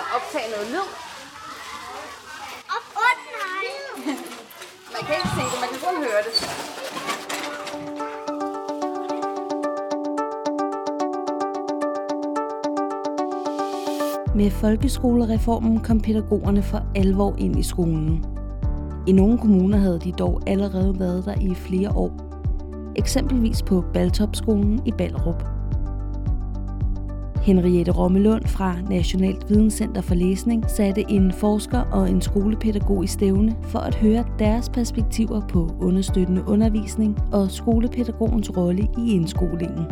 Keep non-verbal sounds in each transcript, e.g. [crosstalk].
at optage noget lyd. Op nej. [laughs] Man kan ikke se det, man kan kun høre det. Med folkeskolereformen kom pædagogerne for alvor ind i skolen. I nogle kommuner havde de dog allerede været der i flere år. Eksempelvis på Baltopskolen i Ballerup. Henriette Rommelund fra Nationalt Videnscenter for Læsning satte en forsker og en skolepædagog i stævne for at høre deres perspektiver på understøttende undervisning og skolepædagogens rolle i indskolingen.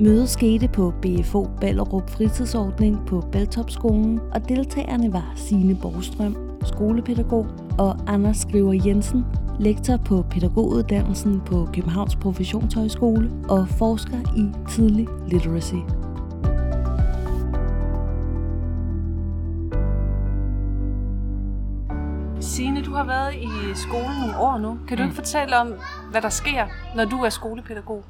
Mødet skete på BFO Ballerup fritidsordning på Baltopskolen, og deltagerne var Signe Borgstrøm, skolepædagog, og Anders Skriver Jensen, lektor på pædagoguddannelsen på Københavns Professionshøjskole og forsker i tidlig literacy. Signe, du har været i skolen nogle år nu. Kan du ikke fortælle om, hvad der sker, når du er skolepædagog?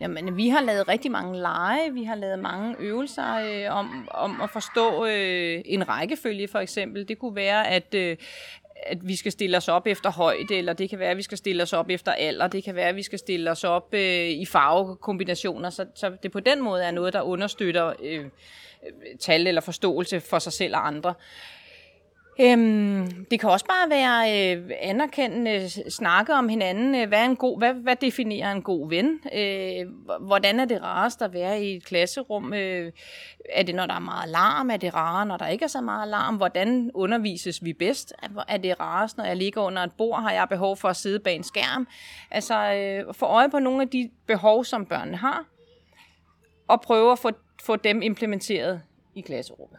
Jamen, vi har lavet rigtig mange lege, vi har lavet mange øvelser øh, om, om at forstå øh, en rækkefølge for eksempel. Det kunne være, at, øh, at vi skal stille os op efter højde, eller det kan være, at vi skal stille os op efter alder, det kan være, at vi skal stille os op øh, i farvekombinationer, så, så det på den måde er noget, der understøtter øh, øh tal eller forståelse for sig selv og andre. Øhm, det kan også bare være øh, anerkendende snakke om hinanden. Øh, hvad, er en god, hvad, hvad definerer en god ven? Øh, hvordan er det rarest at være i et klasserum? Øh, er det, når der er meget larm? Er det rarere, når der ikke er så meget larm? Hvordan undervises vi bedst? Er det rarest, når jeg ligger under et bord? Har jeg behov for at sidde bag en skærm? Altså, øh, få øje på nogle af de behov, som børnene har, og prøve at få, få dem implementeret i klasserummet.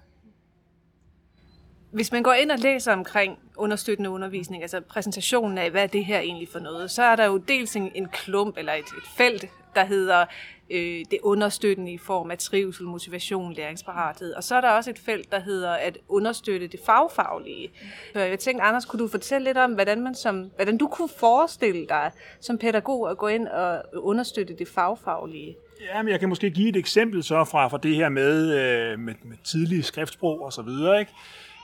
Hvis man går ind og læser omkring understøttende undervisning, altså præsentationen af, hvad er det her egentlig for noget, så er der jo dels en, en klump eller et, et felt, der hedder øh, det understøttende i form af trivsel, motivation, læringsparathed. Og så er der også et felt, der hedder at understøtte det fagfaglige. Så jeg tænkte, Anders, kunne du fortælle lidt om, hvordan, man som, hvordan du kunne forestille dig som pædagog at gå ind og understøtte det fagfaglige? Ja, men jeg kan måske give et eksempel så fra, fra det her med, øh, med, med tidlige skriftsprog og så videre, ikke?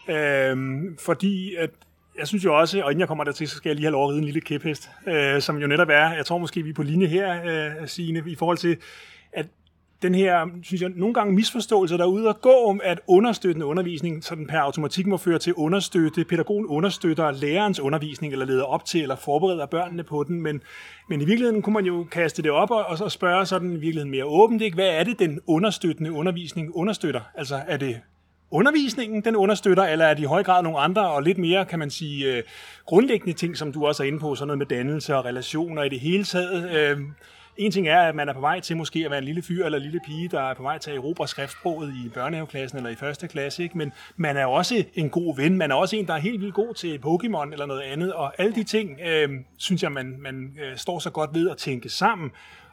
Øhm, fordi at jeg synes jo også, og inden jeg kommer der til, så skal jeg lige have lov at ride en lille kæphest, øh, som jo netop er, jeg tror måske, vi er på linje her, øh, Signe, i forhold til, at den her, synes jeg, nogle gange misforståelse, der er ude at gå om, at understøttende undervisning så den per automatik må føre til understøtte, pædagogen understøtter lærerens undervisning, eller leder op til, eller forbereder børnene på den, men, men i virkeligheden kunne man jo kaste det op og, og så spørge sådan i virkeligheden mere åbent, ikke? hvad er det, den understøttende undervisning understøtter? Altså er det undervisningen, den understøtter, eller er det i høj grad nogle andre og lidt mere, kan man sige, øh, grundlæggende ting, som du også er inde på, sådan noget med dannelse og relationer i det hele taget. Øh, en ting er, at man er på vej til måske at være en lille fyr eller en lille pige, der er på vej til at erobre skriftsproget i børnehaveklassen eller i første klasse, ikke? men man er også en god ven. Man er også en, der er helt vildt god til Pokémon eller noget andet, og alle de ting, øh, synes jeg, man, man øh, står så godt ved at tænke sammen,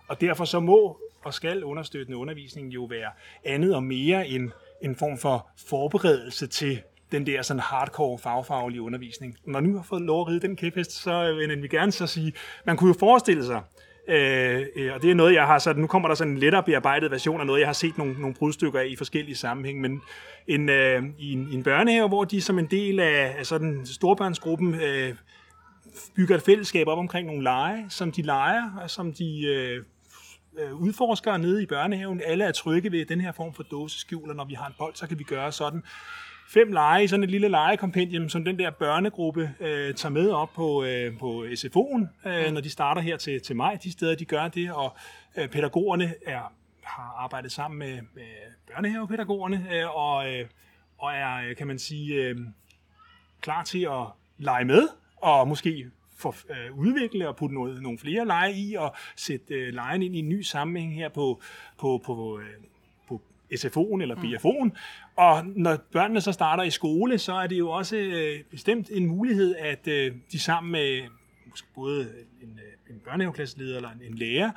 og derfor så må og skal understøttende undervisning jo være andet og mere end en form for forberedelse til den der sådan hardcore fagfaglige undervisning. Når nu har fået lov at ride den kæphest, så vil vi gerne så sige, man kunne jo forestille sig, Øh, øh, og det er noget, jeg har sådan, nu kommer der sådan en lettere bearbejdet version af noget, jeg har set nogle, nogle brudstykker af i forskellige sammenhæng, men en, øh, i, en, i en børnehave, hvor de som en del af, af sådan storbørnsgruppen øh, bygger et fællesskab op omkring nogle lege, som de leger, og som de øh, øh, udforskere nede i børnehaven. Alle er trygge ved den her form for dåseskjul, og når vi har en bold, så kan vi gøre sådan. Fem lege i sådan et lille legekompendium, som den der børnegruppe øh, tager med op på, øh, på SFO'en, øh, når de starter her til, til maj. De steder, de gør det, og øh, pædagogerne er, har arbejdet sammen med, med børnehavepædagogerne, øh, og, øh, og er, kan man sige, øh, klar til at lege med, og måske for, øh, udvikle og putte noget, nogle flere lege i og sætte øh, lejen ind i en ny sammenhæng her på, på, på, øh, på SFO'en eller mm. BFO'en. Og når børnene så starter i skole, så er det jo også øh, bestemt en mulighed, at øh, de sammen med måske både en, øh, en børnehaveklasseleder eller en, en lærer,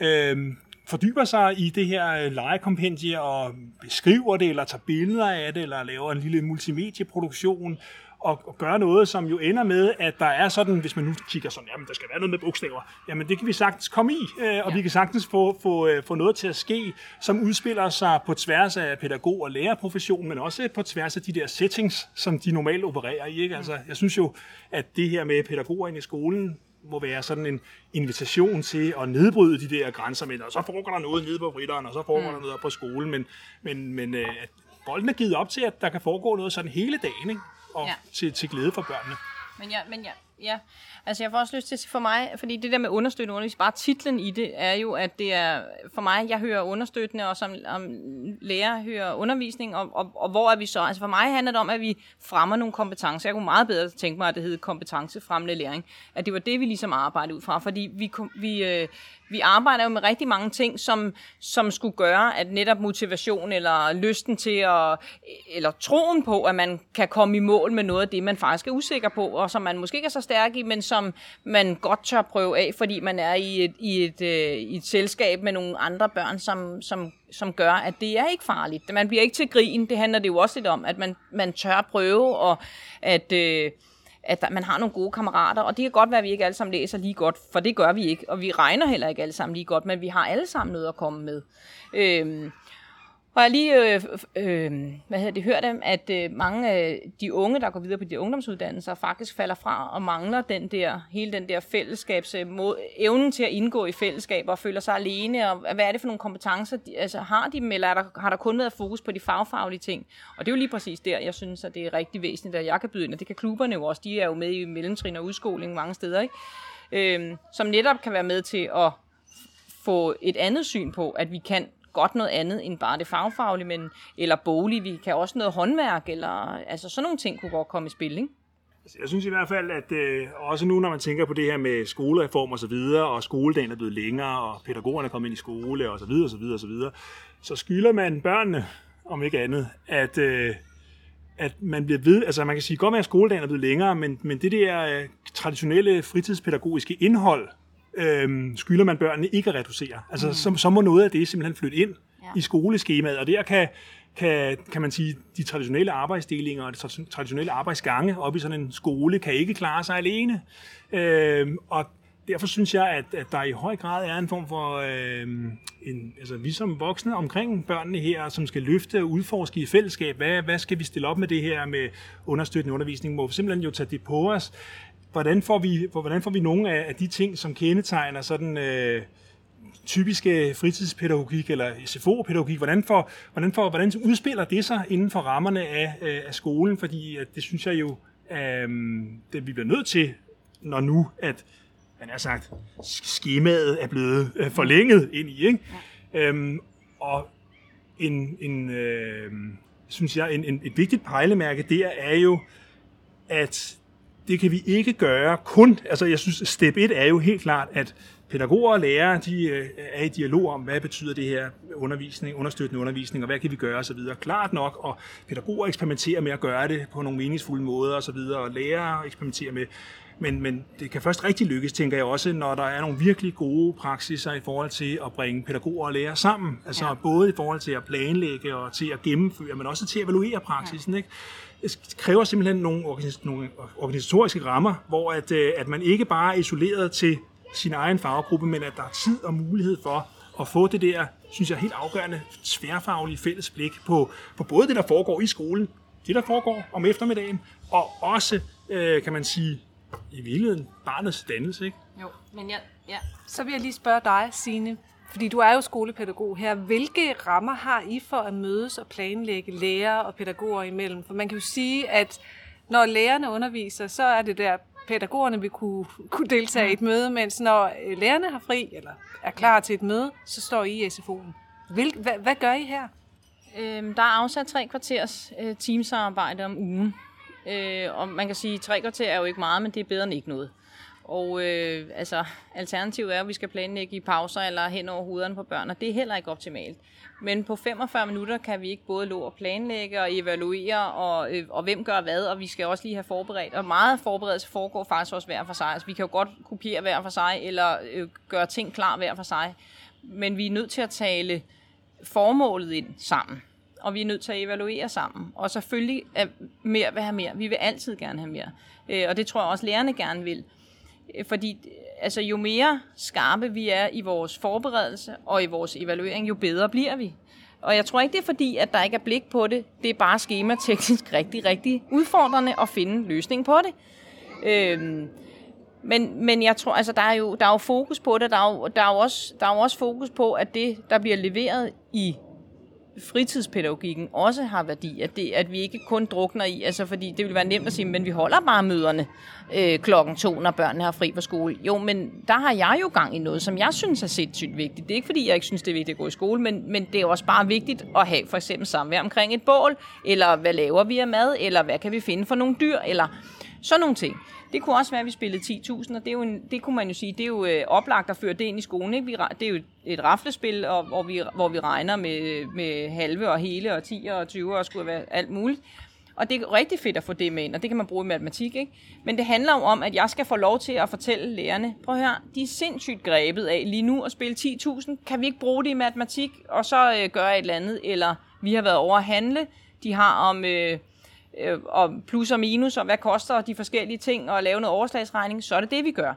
øh, fordyber sig i det her øh, legekompendie og beskriver det, eller tager billeder af det, eller laver en lille multimedieproduktion, og, og gøre noget, som jo ender med, at der er sådan, hvis man nu kigger sådan, jamen der skal være noget med bogstaver, jamen det kan vi sagtens komme i, øh, og ja. vi kan sagtens få, få, øh, få noget til at ske, som udspiller sig på tværs af pædagog- og lærerprofession, men også på tværs af de der settings, som de normalt opererer i. Ikke? Altså, jeg synes jo, at det her med pædagoger i skolen, må være sådan en invitation til at nedbryde de der grænser med, og så foregår der noget nede på fritteren, og så foregår mm. der noget på skolen, men, men, men øh, at bolden er givet op til, at der kan foregå noget sådan hele dagen, ikke? Og ja. til, til glæde for børnene. Men ja, men ja, ja. Altså jeg får også lyst til, for mig, fordi det der med understøttende undervisning, bare titlen i det, er jo, at det er, for mig, jeg hører understøttende, og som om lærer hører undervisning, og, og, og hvor er vi så? Altså for mig handler det om, at vi fremmer nogle kompetencer. Jeg kunne meget bedre tænke mig, at det hed kompetencefremmende læring. At det var det, vi ligesom arbejdede ud fra, fordi vi, vi, øh, vi arbejder jo med rigtig mange ting, som, som skulle gøre, at netop motivation eller lysten til at, eller troen på, at man kan komme i mål med noget af det, man faktisk er usikker på, og som man måske ikke er så stærk i, men som man godt tør prøve af, fordi man er i et, i et, øh, i et selskab med nogle andre børn, som, som, som gør, at det er ikke farligt. Man bliver ikke til grin. Det handler det jo også lidt om, at man, man tør prøve, og at... Øh, at man har nogle gode kammerater, og det kan godt være, at vi ikke alle sammen læser lige godt, for det gør vi ikke, og vi regner heller ikke alle sammen lige godt, men vi har alle sammen noget at komme med. Øhm, og jeg lige øh, øh, hvad hedder det, hørt dem, at øh, mange af de unge, der går videre på de ungdomsuddannelser, faktisk falder fra og mangler den der, hele den der fællesskabs, øh, mod, evnen til at indgå i fællesskaber og føler sig alene, og hvad er det for nogle kompetencer, de, altså har de dem, eller er der, har der kun været fokus på de fagfaglige ting? Og det er jo lige præcis der, jeg synes, at det er rigtig væsentligt, at jeg kan byde ind, og det kan klubberne jo også, de er jo med i mellemtrin og udskoling mange steder, ikke? Øh, som netop kan være med til at få et andet syn på, at vi kan godt noget andet end bare det fagfaglige, men, eller bolig. Vi kan også noget håndværk, eller altså sådan nogle ting kunne godt komme i spil, ikke? Altså, jeg synes i hvert fald, at øh, også nu, når man tænker på det her med skolereform og så videre, og skoledagen er blevet længere, og pædagogerne er kommet ind i skole, og så videre, og så videre, og så videre, så skylder man børnene, om ikke andet, at, øh, at man bliver ved, altså man kan sige, godt med at skoledagen er blevet længere, men, men det der øh, traditionelle fritidspædagogiske indhold, øhm, skylder man børnene ikke at reducere. Altså, mm. så, så må noget af det simpelthen flytte ind ja. i skoleskemaet, og der kan, kan, kan man sige, de traditionelle arbejdsdelinger og de traditionelle arbejdsgange op i sådan en skole, kan ikke klare sig alene. Øhm, og derfor synes jeg, at, at der i høj grad er en form for, øhm, en, altså vi som voksne omkring børnene her, som skal løfte og udforske i fællesskab, hvad, hvad skal vi stille op med det her med understøttende undervisning, må vi simpelthen jo tage det på os, hvordan får vi, hvordan får vi nogle af, af de ting, som kendetegner sådan øh, typiske fritidspædagogik eller SFO-pædagogik, hvordan, får, hvordan, får, hvordan udspiller det sig inden for rammerne af, øh, af skolen? Fordi at det synes jeg jo, øh, det vi bliver nødt til, når nu, at man er sagt, skemaet er blevet øh, forlænget ind i. Ikke? Ja. Øhm, og en, en øh, synes jeg, en, en, et vigtigt pejlemærke der er jo, at det kan vi ikke gøre kun, altså jeg synes, step 1 er jo helt klart, at pædagoger og lærere, de øh, er i dialog om, hvad betyder det her undervisning, understøttende undervisning, og hvad kan vi gøre osv. Klart nok, og pædagoger eksperimenterer med at gøre det på nogle meningsfulde måder osv., og, og lærere eksperimenterer med, men, men det kan først rigtig lykkes, tænker jeg også, når der er nogle virkelig gode praksiser i forhold til at bringe pædagoger og lærere sammen. Altså ja. både i forhold til at planlægge og til at gennemføre, men også til at evaluere praksisen. Ja. Ikke? det kræver simpelthen nogle, nogle organisatoriske rammer, hvor at, øh, at man ikke bare er isoleret til sin egen faggruppe, men at der er tid og mulighed for at få det der, synes jeg, helt afgørende tværfaglige fælles blik på, på både det, der foregår i skolen, det, der foregår om eftermiddagen, og også, øh, kan man sige, i virkeligheden barnets dannelse, ikke? Jo, men ja, ja. Så vil jeg lige spørge dig, Signe, fordi du er jo skolepædagog her. Hvilke rammer har I for at mødes og planlægge lærere og pædagoger imellem? For man kan jo sige, at når lærerne underviser, så er det der, pædagogerne vil kunne, kunne deltage i et møde, mens når øh, lærerne har fri, eller er klar til et møde, så står I i SFO'en. Hvil, hvad, hvad gør I her? Øhm, der er afsat tre kvarters øh, teamsamarbejde om ugen. Øh, og man kan sige, at tre kvarter er jo ikke meget, men det er bedre end ikke noget. Og øh, altså, alternativet er, at vi skal planlægge i pauser eller hen over hovederne på børn, og det er heller ikke optimalt. Men på 45 minutter kan vi ikke både lå og planlægge og evaluere, og, øh, og hvem gør hvad, og vi skal også lige have forberedt. Og meget forberedelse foregår faktisk også hver for sig. Altså, vi kan jo godt kopiere hver for sig, eller øh, gøre ting klar hver for sig. Men vi er nødt til at tale formålet ind sammen. og vi er nødt til at evaluere sammen. Og selvfølgelig er mere vil have mere. Vi vil altid gerne have mere. Øh, og det tror jeg også, lærerne gerne vil. Øh, fordi altså, jo mere skarpe vi er i vores forberedelse og i vores evaluering, jo bedre bliver vi. Og jeg tror ikke, det er fordi, at der ikke er blik på det. Det er bare skemateknisk [laughs] rigtig, rigtig udfordrende at finde løsning på det. Øhm, men, men jeg tror, altså, der er, jo, der er jo fokus på det. Der er jo, der, er jo også, der er jo også fokus på, at det, der bliver leveret i fritidspædagogikken også har værdi, at, det, at vi ikke kun drukner i, altså fordi det ville være nemt at sige, men vi holder bare møderne øh, klokken to, når børnene har fri fra skole. Jo, men der har jeg jo gang i noget, som jeg synes er sindssygt vigtigt. Det er ikke fordi, jeg ikke synes, det er vigtigt at gå i skole, men, men det er også bare vigtigt at have for eksempel samvær omkring et bål, eller hvad laver vi af mad, eller hvad kan vi finde for nogle dyr, eller sådan nogle ting. Det kunne også være, at vi spillede 10.000, og det, er jo en, det kunne man jo sige, det er jo øh, oplagt at føre det ind i skolen. Ikke? Vi, det er jo et raflespil, og, hvor, vi, hvor vi regner med, med halve og hele og 10 og 20 og skulle være alt muligt. Og det er rigtig fedt at få det med ind, og det kan man bruge i matematik. Ikke? Men det handler jo om, at jeg skal få lov til at fortælle lærerne, prøv at høre, de er sindssygt grebet af lige nu at spille 10.000. Kan vi ikke bruge det i matematik, og så øh, gøre et eller andet? Eller vi har været over at handle. De har om... Øh, øh, og plus og minus, og hvad koster de forskellige ting, og lave noget overslagsregning, så er det det, vi gør.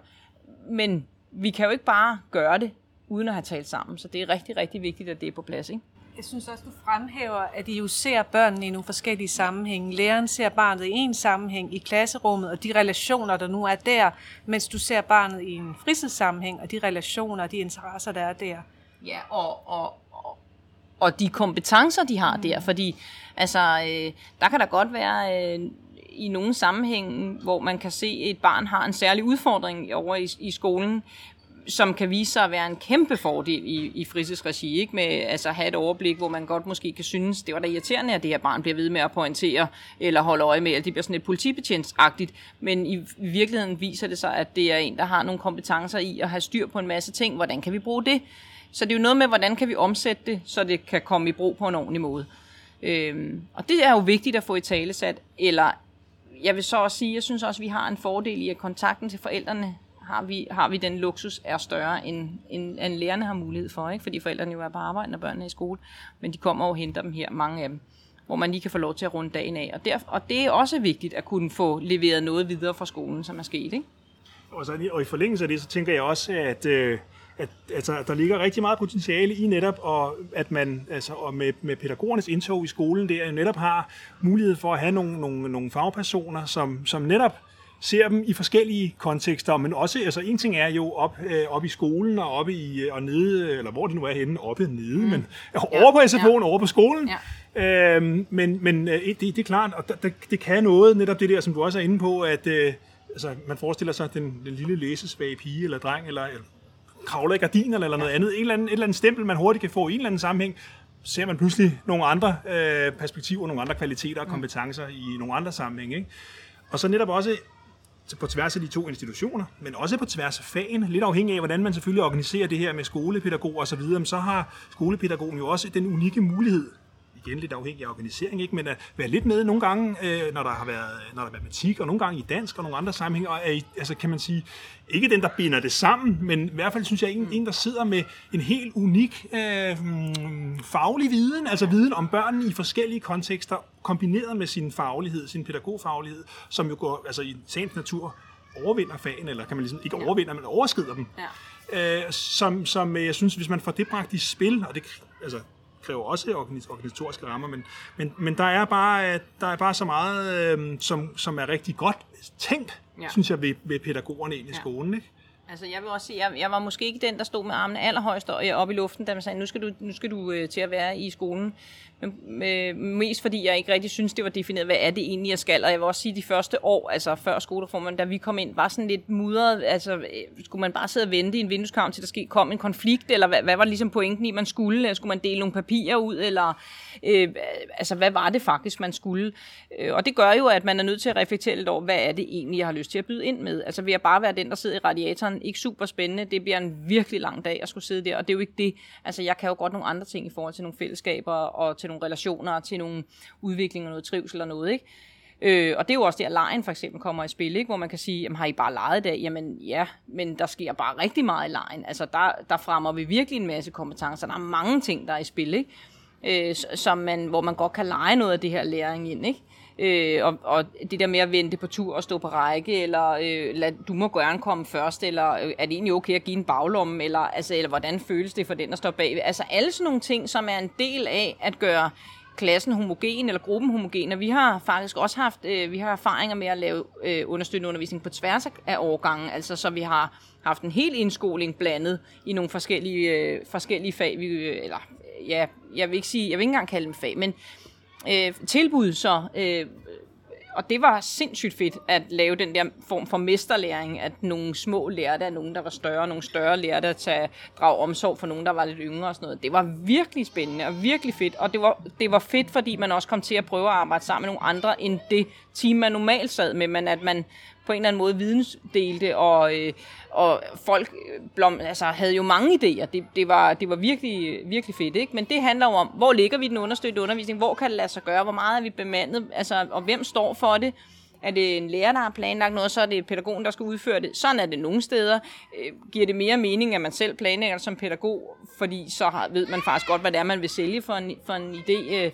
Men vi kan jo ikke bare gøre det, uden at have talt sammen. Så det er rigtig, rigtig vigtigt, at det er på plads. Ikke? Jeg synes også, du fremhæver, at I jo ser børnene i nogle forskellige sammenhænge. Læreren ser barnet i en sammenhæng i klasserummet, og de relationer, der nu er der, mens du ser barnet i en fritidssammenhæng, og de relationer og de interesser, der er der. Ja, og, og, og, de kompetencer, de har mm. der, fordi Altså, øh, der kan der godt være øh, i nogle sammenhænge, hvor man kan se, at et barn har en særlig udfordring over i, i skolen, som kan vise sig at være en kæmpe fordel i, i fritidsregi, ikke? med altså have et overblik, hvor man godt måske kan synes, det var da irriterende, at det her barn bliver ved med at pointere eller holde øje med, at det bliver sådan et politibetjensagtigt, men i virkeligheden viser det sig, at det er en, der har nogle kompetencer i at have styr på en masse ting. Hvordan kan vi bruge det? Så det er jo noget med, hvordan kan vi omsætte det, så det kan komme i brug på en ordentlig måde. Øhm, og det er jo vigtigt at få i talesat. Eller jeg vil så også sige, jeg synes også, at vi har en fordel i, at kontakten til forældrene har vi, har vi den luksus er større, end, end, end lærerne har mulighed for. Ikke? Fordi forældrene jo er på arbejde, når børnene er i skole. Men de kommer og henter dem her, mange af dem hvor man lige kan få lov til at runde dagen af. Og, der, og det er også vigtigt at kunne få leveret noget videre fra skolen, som er sket. Ikke? Og, så, og i forlængelse af det, så tænker jeg også, at øh, at altså, der ligger rigtig meget potentiale i netop, og at man altså, og med, med pædagogernes indtog i skolen der netop har mulighed for at have nogle, nogle, nogle fagpersoner, som, som netop ser dem i forskellige kontekster, men også, altså en ting er jo op, øh, op i skolen og oppe i, øh, og nede, eller hvor det nu er henne, oppe nede, mm. men over på SFO'en, ja. over på skolen. Ja. Øhm, men men øh, det, det er klart, og det, det kan noget, netop det der, som du også er inde på, at øh, altså, man forestiller sig den, den lille læsesvage pige eller dreng, eller, eller kravler i gardiner eller noget ja. andet. En eller anden, et eller andet stempel, man hurtigt kan få i en eller anden sammenhæng, ser man pludselig nogle andre øh, perspektiver, nogle andre kvaliteter og kompetencer i nogle andre sammenhænge. Ikke? Og så netop også på tværs af de to institutioner, men også på tværs af fagen, lidt afhængig af, hvordan man selvfølgelig organiserer det her med skolepædagog og så videre, så har skolepædagogen jo også den unikke mulighed igen lidt afhængig af organisering, ikke? men at være lidt med nogle gange, øh, når der har været når der er matematik, og nogle gange i dansk, og nogle andre sammenhænge, og er, altså kan man sige, ikke den, der binder det sammen, men i hvert fald synes jeg, en, en der sidder med en helt unik øh, faglig viden, altså viden om børnene i forskellige kontekster, kombineret med sin faglighed, sin pædagogfaglighed, som jo går altså i sagens natur overvinder fagen, eller kan man ligesom ikke overvinder, men overskrider dem. Ja. Øh, som, som jeg synes, hvis man får det bragt i spil, og det, altså, kræver også organisatoriske rammer, men, men, men der, er bare, der er bare så meget, øh, som, som er rigtig godt tænkt, ja. synes jeg, ved, ved pædagogerne ind i ja. skolen. Ikke? Altså, jeg vil også sige, jeg, jeg var måske ikke den, der stod med armene allerhøjst oppe i luften, da man sagde, nu skal du, nu skal du øh, til at være i skolen. Men, øh, mest fordi jeg ikke rigtig synes, det var defineret, hvad er det egentlig, jeg skal. Og jeg vil også sige, de første år, altså før skolereformen, da vi kom ind, var sådan lidt mudret. Altså, øh, skulle man bare sidde og vente i en vindueskamp, til der ske, kom en konflikt, eller hvad, hvad var ligesom pointen i, man skulle? Øh, skulle man dele nogle papirer ud, eller øh, altså, hvad var det faktisk, man skulle? Øh, og det gør jo, at man er nødt til at reflektere lidt over, hvad er det egentlig, jeg har lyst til at byde ind med? Altså, vil jeg bare være den, der sidder i radiatoren? Ikke super spændende. Det bliver en virkelig lang dag at skulle sidde der, og det er jo ikke det. Altså, jeg kan jo godt nogle andre ting i forhold til nogle fællesskaber og til nogle relationer, til nogle udviklinger, og noget trivsel og noget, ikke? Øh, og det er jo også der, lejen for eksempel kommer i spil, ikke? hvor man kan sige, jamen, har I bare leget i dag? Jamen ja, men der sker bare rigtig meget i lejen. Altså der, der fremmer vi virkelig en masse kompetencer. Der er mange ting, der er i spil. Ikke? øh, som man, hvor man godt kan lege noget af det her læring ind, ikke? Øh, og, og det der med at vente på tur og stå på række, eller øh, lad, du må gerne komme først, eller øh, er det egentlig okay at give en baglomme, eller, altså, eller hvordan føles det for den, der står bag? Altså alle sådan nogle ting, som er en del af at gøre klassen homogen eller gruppen homogen, og vi har faktisk også haft øh, vi har erfaringer med at lave øh, understøttende undervisning på tværs af- af årgangen, altså så vi har haft en hel indskoling blandet i nogle forskellige, øh, forskellige fag, vi, øh, eller ja, jeg vil ikke sige, jeg vil ikke engang kalde dem fag, men øh, tilbud så, øh, og det var sindssygt fedt at lave den der form for mesterlæring, at nogle små lærte af nogen, der var større, nogle større lærte at tage, drage omsorg for nogen, der var lidt yngre og sådan noget. Det var virkelig spændende og virkelig fedt, og det var, det var fedt, fordi man også kom til at prøve at arbejde sammen med nogle andre, end det team, man normalt sad med, men at man på en eller anden måde vidensdelte, og, øh, og folk øh, blom, altså, havde jo mange idéer. Det, det, var, det var virkelig, virkelig fedt, ikke? Men det handler jo om, hvor ligger vi den understøttede undervisning? Hvor kan det lade sig gøre? Hvor meget er vi bemandet? Altså, og hvem står for det? Er det en lærer, der har planlagt noget, så er det pædagogen, der skal udføre det. Sådan er det nogle steder. Øh, giver det mere mening, at man selv planlægger som pædagog, fordi så har, ved man faktisk godt, hvad det er, man vil sælge for en, for en idé, øh,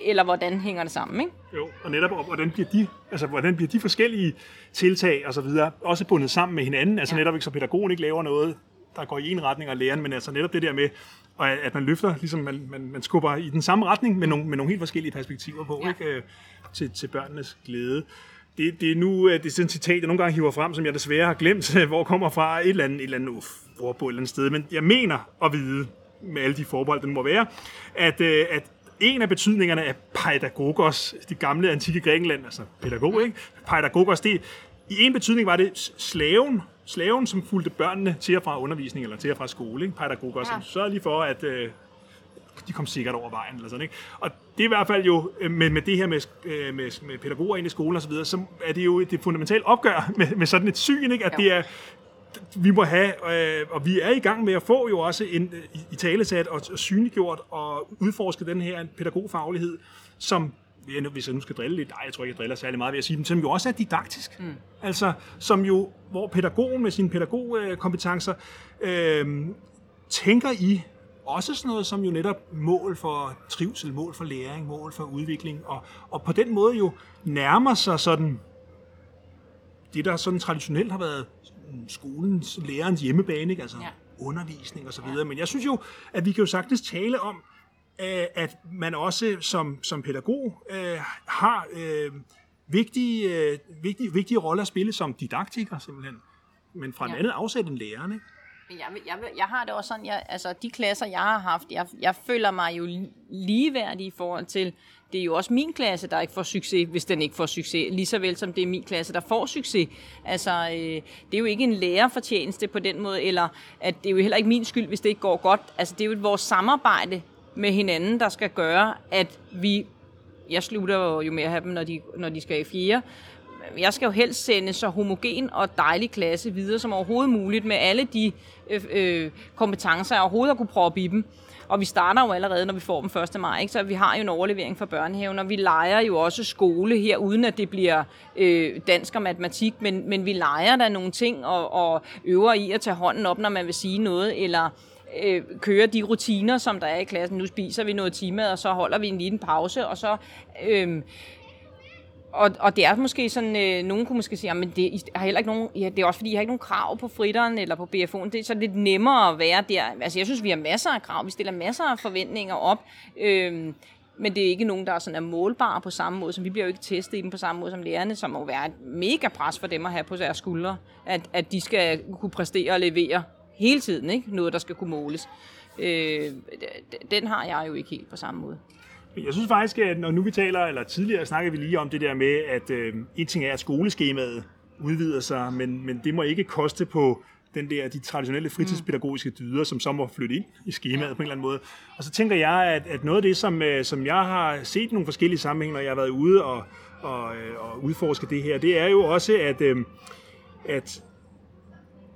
eller hvordan hænger det sammen, ikke? Jo, og netop, og hvordan bliver de, altså, hvordan bliver de forskellige tiltag og så videre også bundet sammen med hinanden? Altså ja. netop ikke så pædagogen ikke laver noget, der går i en retning af læreren, men altså netop det der med, og at man løfter, ligesom man, man, man skubber i den samme retning med nogle, med nogle helt forskellige perspektiver på, ja. ikke? Øh, Til, til børnenes glæde. Det, det er nu øh, det er sådan et citat, jeg nogle gange hiver frem, som jeg desværre har glemt, [laughs] hvor kommer fra et eller andet, et eller andet uf, ordbog et eller andet sted, men jeg mener at vide, med alle de forbehold, den må være, at, øh, at en af betydningerne af pædagogos, det gamle antikke Grækenland, altså pædagog, ikke? Pædagogos, det, i en betydning var det slaven, slaven, som fulgte børnene til og fra undervisning, eller til og fra skole, ikke? Pædagogos, ja. som sørgede lige for, at øh, de kom sikkert over vejen, eller sådan, ikke? Og det er i hvert fald jo, øh, med, med det her med, øh, med, med pædagoger ind i skolen og så videre, så er det jo det fundamentale opgør med, med sådan et syn, ikke? At Jo. det er, vi må have, øh, og vi er i gang med at få jo også en, øh, i, talesat og, og synliggjort og udforsket den her pædagogfaglighed, som hvis jeg nu skal drille lidt, nej, jeg tror ikke, jeg driller særlig meget ved at sige, men som jo også er didaktisk. Mm. Altså, som jo, hvor pædagogen med sine pædagogkompetencer øh, tænker i også sådan noget som jo netop mål for trivsel, mål for læring, mål for udvikling, og, og på den måde jo nærmer sig sådan det, der sådan traditionelt har været skolens, lærerens hjemmebane, ikke? altså ja. Ja. undervisning og så videre. Men jeg synes jo, at vi kan jo sagtens tale om, øh, at man også som, som pædagog øh, har øh, vigtige, øh, vigtige, vigtige roller at spille som didaktiker simpelthen. Men fra ja. et Ja. andet afsæt end? Men jeg, jeg, jeg har det også sådan, jeg, altså de klasser, jeg har haft, jeg, jeg føler mig jo ligeværdig i forhold til, det er jo også min klasse, der ikke får succes, hvis den ikke får succes, lige så vel som det er min klasse, der får succes. Altså, øh, det er jo ikke en lærerfortjeneste på den måde, eller at det er jo heller ikke min skyld, hvis det ikke går godt. Altså, det er jo vores samarbejde med hinanden, der skal gøre, at vi, jeg slutter jo med at have dem, når de, når de skal i fjerde, jeg skal jo helst sende så homogen og dejlig klasse videre som overhovedet muligt med alle de øh, øh, kompetencer, jeg overhovedet har kunne proppe i dem. Og vi starter jo allerede, når vi får dem 1. maj, ikke? så vi har jo en overlevering fra børnehaven, og vi leger jo også skole her, uden at det bliver øh, dansk og matematik, men, men vi leger der nogle ting og, og øver i at tage hånden op, når man vil sige noget, eller øh, køre de rutiner, som der er i klassen. Nu spiser vi noget timer, og så holder vi en lille pause, og så... Øh, og, og det er måske sådan, øh, nogen kunne måske sige, men det I har heller ikke nogen, ja, det er også fordi, I har ikke nogen krav på fritteren eller på BFO'en. Det er så lidt nemmere at være der. Altså, jeg synes, vi har masser af krav. Vi stiller masser af forventninger op. Øh, men det er ikke nogen, der er, sådan er målbare på samme måde, som vi bliver jo ikke testet i dem på samme måde som lærerne, som må være et mega pres for dem at have på deres skuldre, at, at de skal kunne præstere og levere hele tiden, ikke? noget der skal kunne måles. Øh, den har jeg jo ikke helt på samme måde. Jeg synes faktisk, at når nu vi taler, eller tidligere snakkede vi lige om det der med, at øh, en ting er, at skoleskemaet udvider sig, men, men det må ikke koste på den der, de traditionelle fritidspædagogiske dyder, som så må flytte ind i skemaet på en eller anden måde. Og så tænker jeg, at, at noget af det, som, øh, som jeg har set i nogle forskellige sammenhænge, når jeg har været ude og, og, øh, og udforske det her, det er jo også, at, øh, at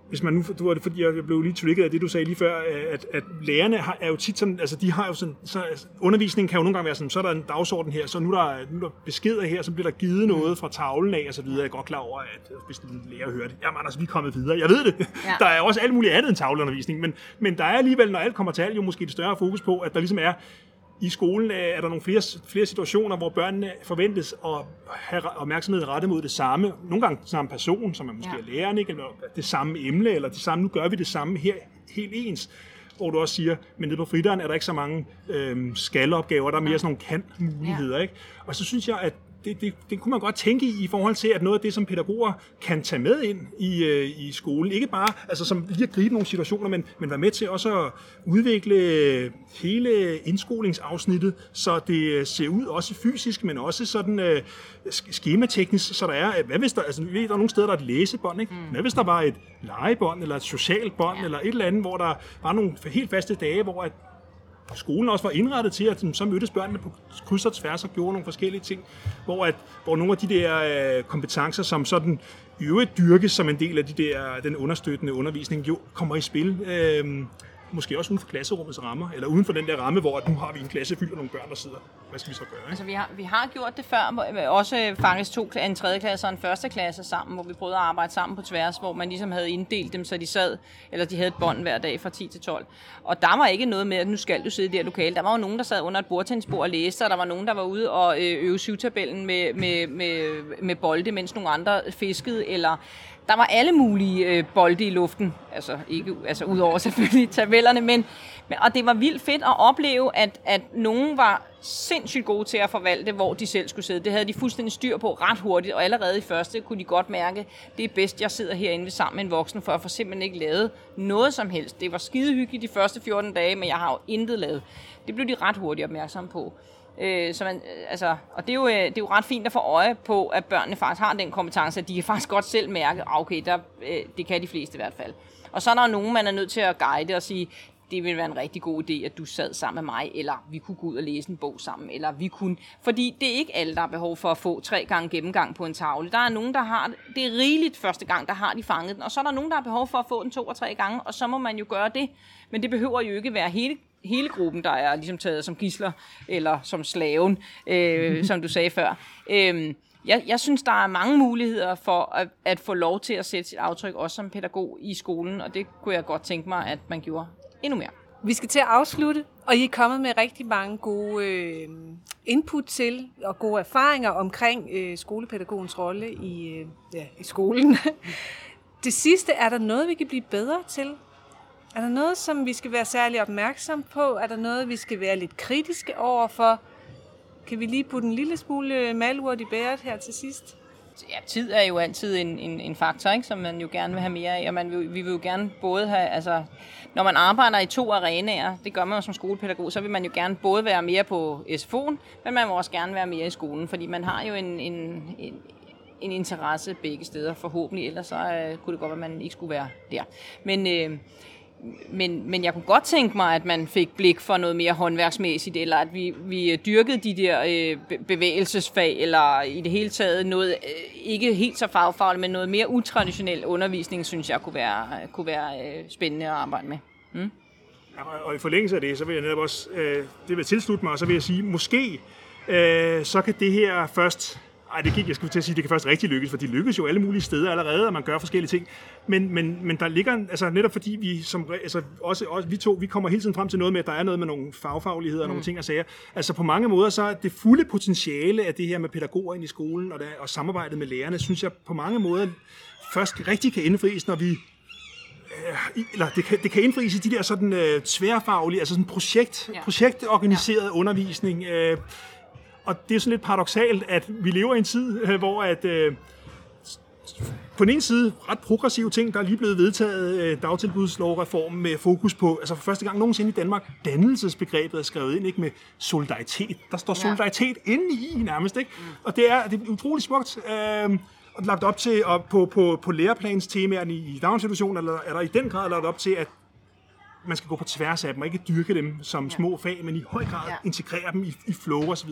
hvis man nu, du var det, fordi jeg blev lige trigget af det, du sagde lige før, at, at lærerne har, er jo tit sådan, altså de har jo sådan, så, altså, undervisningen kan jo nogle gange være sådan, så er der en dagsorden her, så nu er der, nu er der beskeder her, så bliver der givet noget fra tavlen af, og så videre. Jeg er godt klar over, at hvis en lærer hører det, jamen Anders, vi er kommet videre. Jeg ved det. Ja. Der er også alt muligt andet end tavleundervisning, men, men der er alligevel, når alt kommer til alt, jo måske et større fokus på, at der ligesom er i skolen øh, er der nogle flere, flere situationer, hvor børnene forventes at have opmærksomhed rettet mod det samme. Nogle gange samme person, som er måske ja. læreren, ikke? eller det samme emne, eller det samme, nu gør vi det samme her helt ens hvor du også siger, men nede på frideren er der ikke så mange øhm, skalopgaver, der er mere sådan nogle kan-muligheder. Ja. Ikke? Og så synes jeg, at det, det, det kunne man godt tænke i, i forhold til, at noget af det, som pædagoger kan tage med ind i, øh, i skolen, ikke bare altså, som lige at gribe nogle situationer, men, men være med til også at udvikle hele indskolingsafsnittet, så det ser ud også fysisk, men også sådan øh, skemateknisk, så der er, hvad hvis der, altså vi ved, der er nogle steder, der er et læsebånd, ikke? Mm. Hvad hvis der var et legebånd, eller et socialt bånd, ja. eller et eller andet, hvor der var nogle helt faste dage, hvor at skolen også var indrettet til, at så mødtes børnene på kryds og tværs og gjorde nogle forskellige ting, hvor, at, hvor nogle af de der øh, kompetencer, som sådan i øvrigt dyrkes som en del af de der, den understøttende undervisning, jo kommer i spil. Øh, måske også uden for klasserummets rammer, eller uden for den der ramme, hvor at nu har vi en klasse fyldt af nogle børn, der sidder. Hvad skal vi så gøre? Ikke? Altså, vi har, vi har gjort det før, øh, også faktisk to, en tredje klasse og en første klasse sammen, hvor vi prøvede at arbejde sammen på tværs, hvor man ligesom havde inddelt dem, så de sad, eller de havde et bånd hver dag fra 10 til 12. Og der var ikke noget med, at nu skal du sidde i det her lokale. Der var jo nogen, der sad under et bordtennisbord og læste, og der var nogen, der var ude og øh, øve syvtabellen med, med, med, med bolde, mens nogle andre fiskede, eller der var alle mulige øh, bolde i luften, altså ikke altså udover selvfølgelig [laughs] tabellerne, men, men og det var vildt fedt at opleve, at, at nogen var sindssygt gode til at forvalte, hvor de selv skulle sidde. Det havde de fuldstændig styr på ret hurtigt, og allerede i første kunne de godt mærke, det er bedst, jeg sidder herinde ved sammen med en voksen, for at få simpelthen ikke lavet noget som helst. Det var skide hyggeligt de første 14 dage, men jeg har jo intet lavet. Det blev de ret hurtigt opmærksomme på. Øh, så man, øh, altså, og det er, jo, øh, det er jo ret fint at få øje på, at børnene faktisk har den kompetence, at de kan [laughs] faktisk godt selv mærke, ah, okay, der, øh, det kan de fleste i hvert fald. Og så er der nogen, man er nødt til at guide og sige, det ville være en rigtig god idé, at du sad sammen med mig, eller vi kunne gå ud og læse en bog sammen, eller vi kunne... Fordi det er ikke alle, der har behov for at få tre gange gennemgang på en tavle. Der er nogen, der har... Det er rigeligt første gang, der har de fanget den, og så er der nogen, der har behov for at få den to og tre gange, og så må man jo gøre det. Men det behøver jo ikke være hele hele gruppen, der er ligesom taget som gisler, eller som slaven, øh, [laughs] som du sagde før. Øh, jeg, jeg synes, der er mange muligheder for at, at få lov til at sætte sit aftryk, også som pædagog i skolen, og det kunne jeg godt tænke mig, at man gjorde endnu mere. Vi skal til at afslutte, og I er kommet med rigtig mange gode øh, input til og gode erfaringer omkring øh, skolepædagogens rolle i, øh, ja, i skolen. [laughs] Det sidste, er der noget, vi kan blive bedre til? Er der noget, som vi skal være særlig opmærksom på? Er der noget, vi skal være lidt kritiske over for? Kan vi lige putte en lille smule øh, malurt i bæret her til sidst? Ja, tid er jo altid en, en, en faktor, ikke, som man jo gerne vil have mere af. Og man vil, vi vil jo gerne både have, altså, når man arbejder i to arenaer, det gør man jo som skolepædagog, så vil man jo gerne både være mere på SFO'en, men man vil også gerne være mere i skolen, fordi man har jo en, en, en, en interesse begge steder, forhåbentlig, ellers så øh, kunne det godt være, at man ikke skulle være der. Men øh, men, men jeg kunne godt tænke mig, at man fik blik for noget mere håndværksmæssigt, eller at vi, vi dyrkede de der øh, bevægelsesfag, eller i det hele taget noget, øh, ikke helt så fagfagligt, men noget mere utraditionel undervisning, synes jeg kunne være, kunne være øh, spændende at arbejde med. Mm? Ja, og i forlængelse af det, så vil jeg netop også, øh, det vil tilslutte mig, og så vil jeg sige, måske øh, så kan det her først ej, det gik, jeg skulle til at sige, det kan først rigtig lykkes, for de lykkes jo alle mulige steder allerede, og man gør forskellige ting. Men, men, men der ligger, altså netop fordi vi som, altså også, også vi to, vi kommer hele tiden frem til noget med, at der er noget med nogle fagfagligheder og mm. nogle ting og sager. Altså på mange måder, så er det fulde potentiale af det her med pædagoger ind i skolen og, der, og samarbejdet med lærerne, synes jeg på mange måder først rigtig kan indfries, når vi eller det kan, det kan indfries i de der sådan øh, tværfaglige, altså sådan projekt, ja. projektorganiseret ja. undervisning, øh, og det er sådan lidt paradoxalt, at vi lever i en tid, øh, hvor at, øh, på den ene side ret progressive ting, der er lige blevet vedtaget øh, dagtilbudslovreform med fokus på, altså for første gang nogensinde i Danmark, dannelsesbegrebet er skrevet ind ikke med solidaritet. Der står solidaritet ja. inde i nærmest, ikke? Mm. Og det er, det er utroligt smukt. Øh, og lagt op til, og på, på, på læreplanstemaerne i daginstitutionen, eller er der i den grad lagt op til, at man skal gå på tværs af dem, og ikke dyrke dem som ja. små fag, men i høj grad ja. integrere dem i, i flow osv.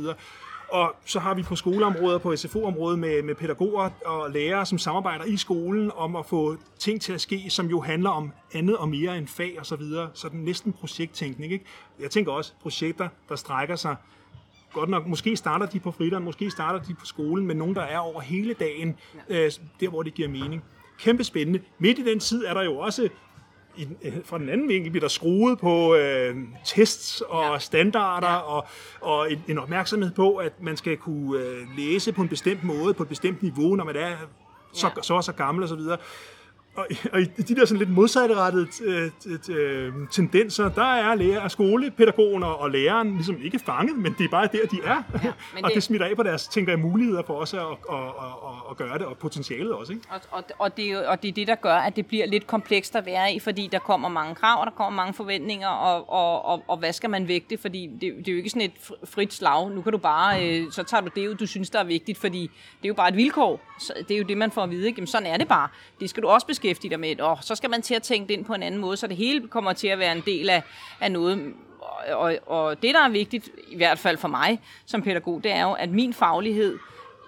Og så har vi på skoleområdet, på SFO-området med, med pædagoger og lærere, som samarbejder i skolen om at få ting til at ske, som jo handler om andet og mere end fag og så videre. Så den næsten projekttænkning. Ikke? Jeg tænker også projekter, der strækker sig godt nok, måske starter de på fritiden, måske starter de på skolen, men nogen, der er over hele dagen, øh, der hvor det giver mening. Kæmpe spændende. Midt i den tid er der jo også i, øh, fra den anden vinkel bliver der skruet på øh, tests og ja. standarder ja. og, og en, en opmærksomhed på, at man skal kunne øh, læse på en bestemt måde, på et bestemt niveau, når man er så, ja. så og så gammel og så videre. Og, og i de der sådan lidt modsatrettede øh, øh, tendenser, der er lærer og skolepædagogen og læreren ligesom ikke fanget, men det er bare der, de er. Ja, [laughs] og det, smitter af på deres, tænker jeg, muligheder for os at, at, at, at, at gøre det, og potentialet også. Ikke? Og, og, og, det, og det er det, der gør, at det bliver lidt komplekst at være i, fordi der kommer mange krav, og der kommer mange forventninger, og, og, og, og hvad skal man vægte? Fordi det, det er jo ikke sådan et frit slag. Nu kan du bare, øh, så tager du det ud, du synes, der er vigtigt, fordi det er jo bare et vilkår. Så det er jo det, man får at vide. Ikke? Jamen, sådan er det bare. Det skal du også beskæftige beskæftige dig med, og så skal man til at tænke det ind på en anden måde, så det hele kommer til at være en del af, af noget. Og, og det, der er vigtigt, i hvert fald for mig som pædagog, det er jo, at min faglighed,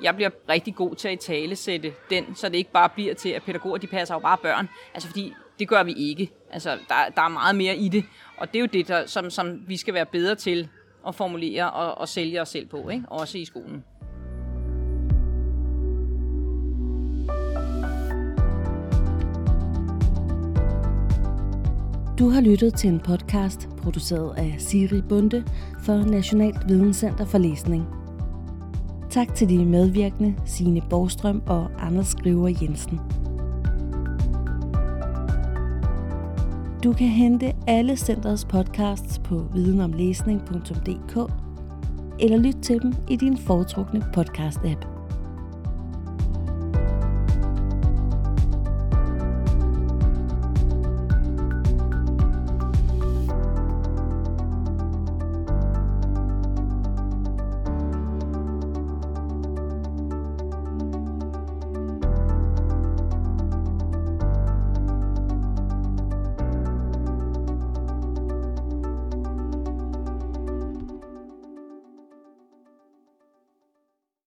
jeg bliver rigtig god til at i tale sætte den, så det ikke bare bliver til, at pædagoger, de passer jo bare børn. Altså fordi, det gør vi ikke. Altså, der, der er meget mere i det, og det er jo det, der, som, som vi skal være bedre til at formulere og, og sælge os selv på, ikke? også i skolen. Du har lyttet til en podcast produceret af Siri Bunde for Nationalt Videnscenter for Læsning. Tak til de medvirkende Signe Borgstrøm og Anders Skriver Jensen. Du kan hente alle centrets podcasts på videnomlæsning.dk eller lyt til dem i din foretrukne podcast-app.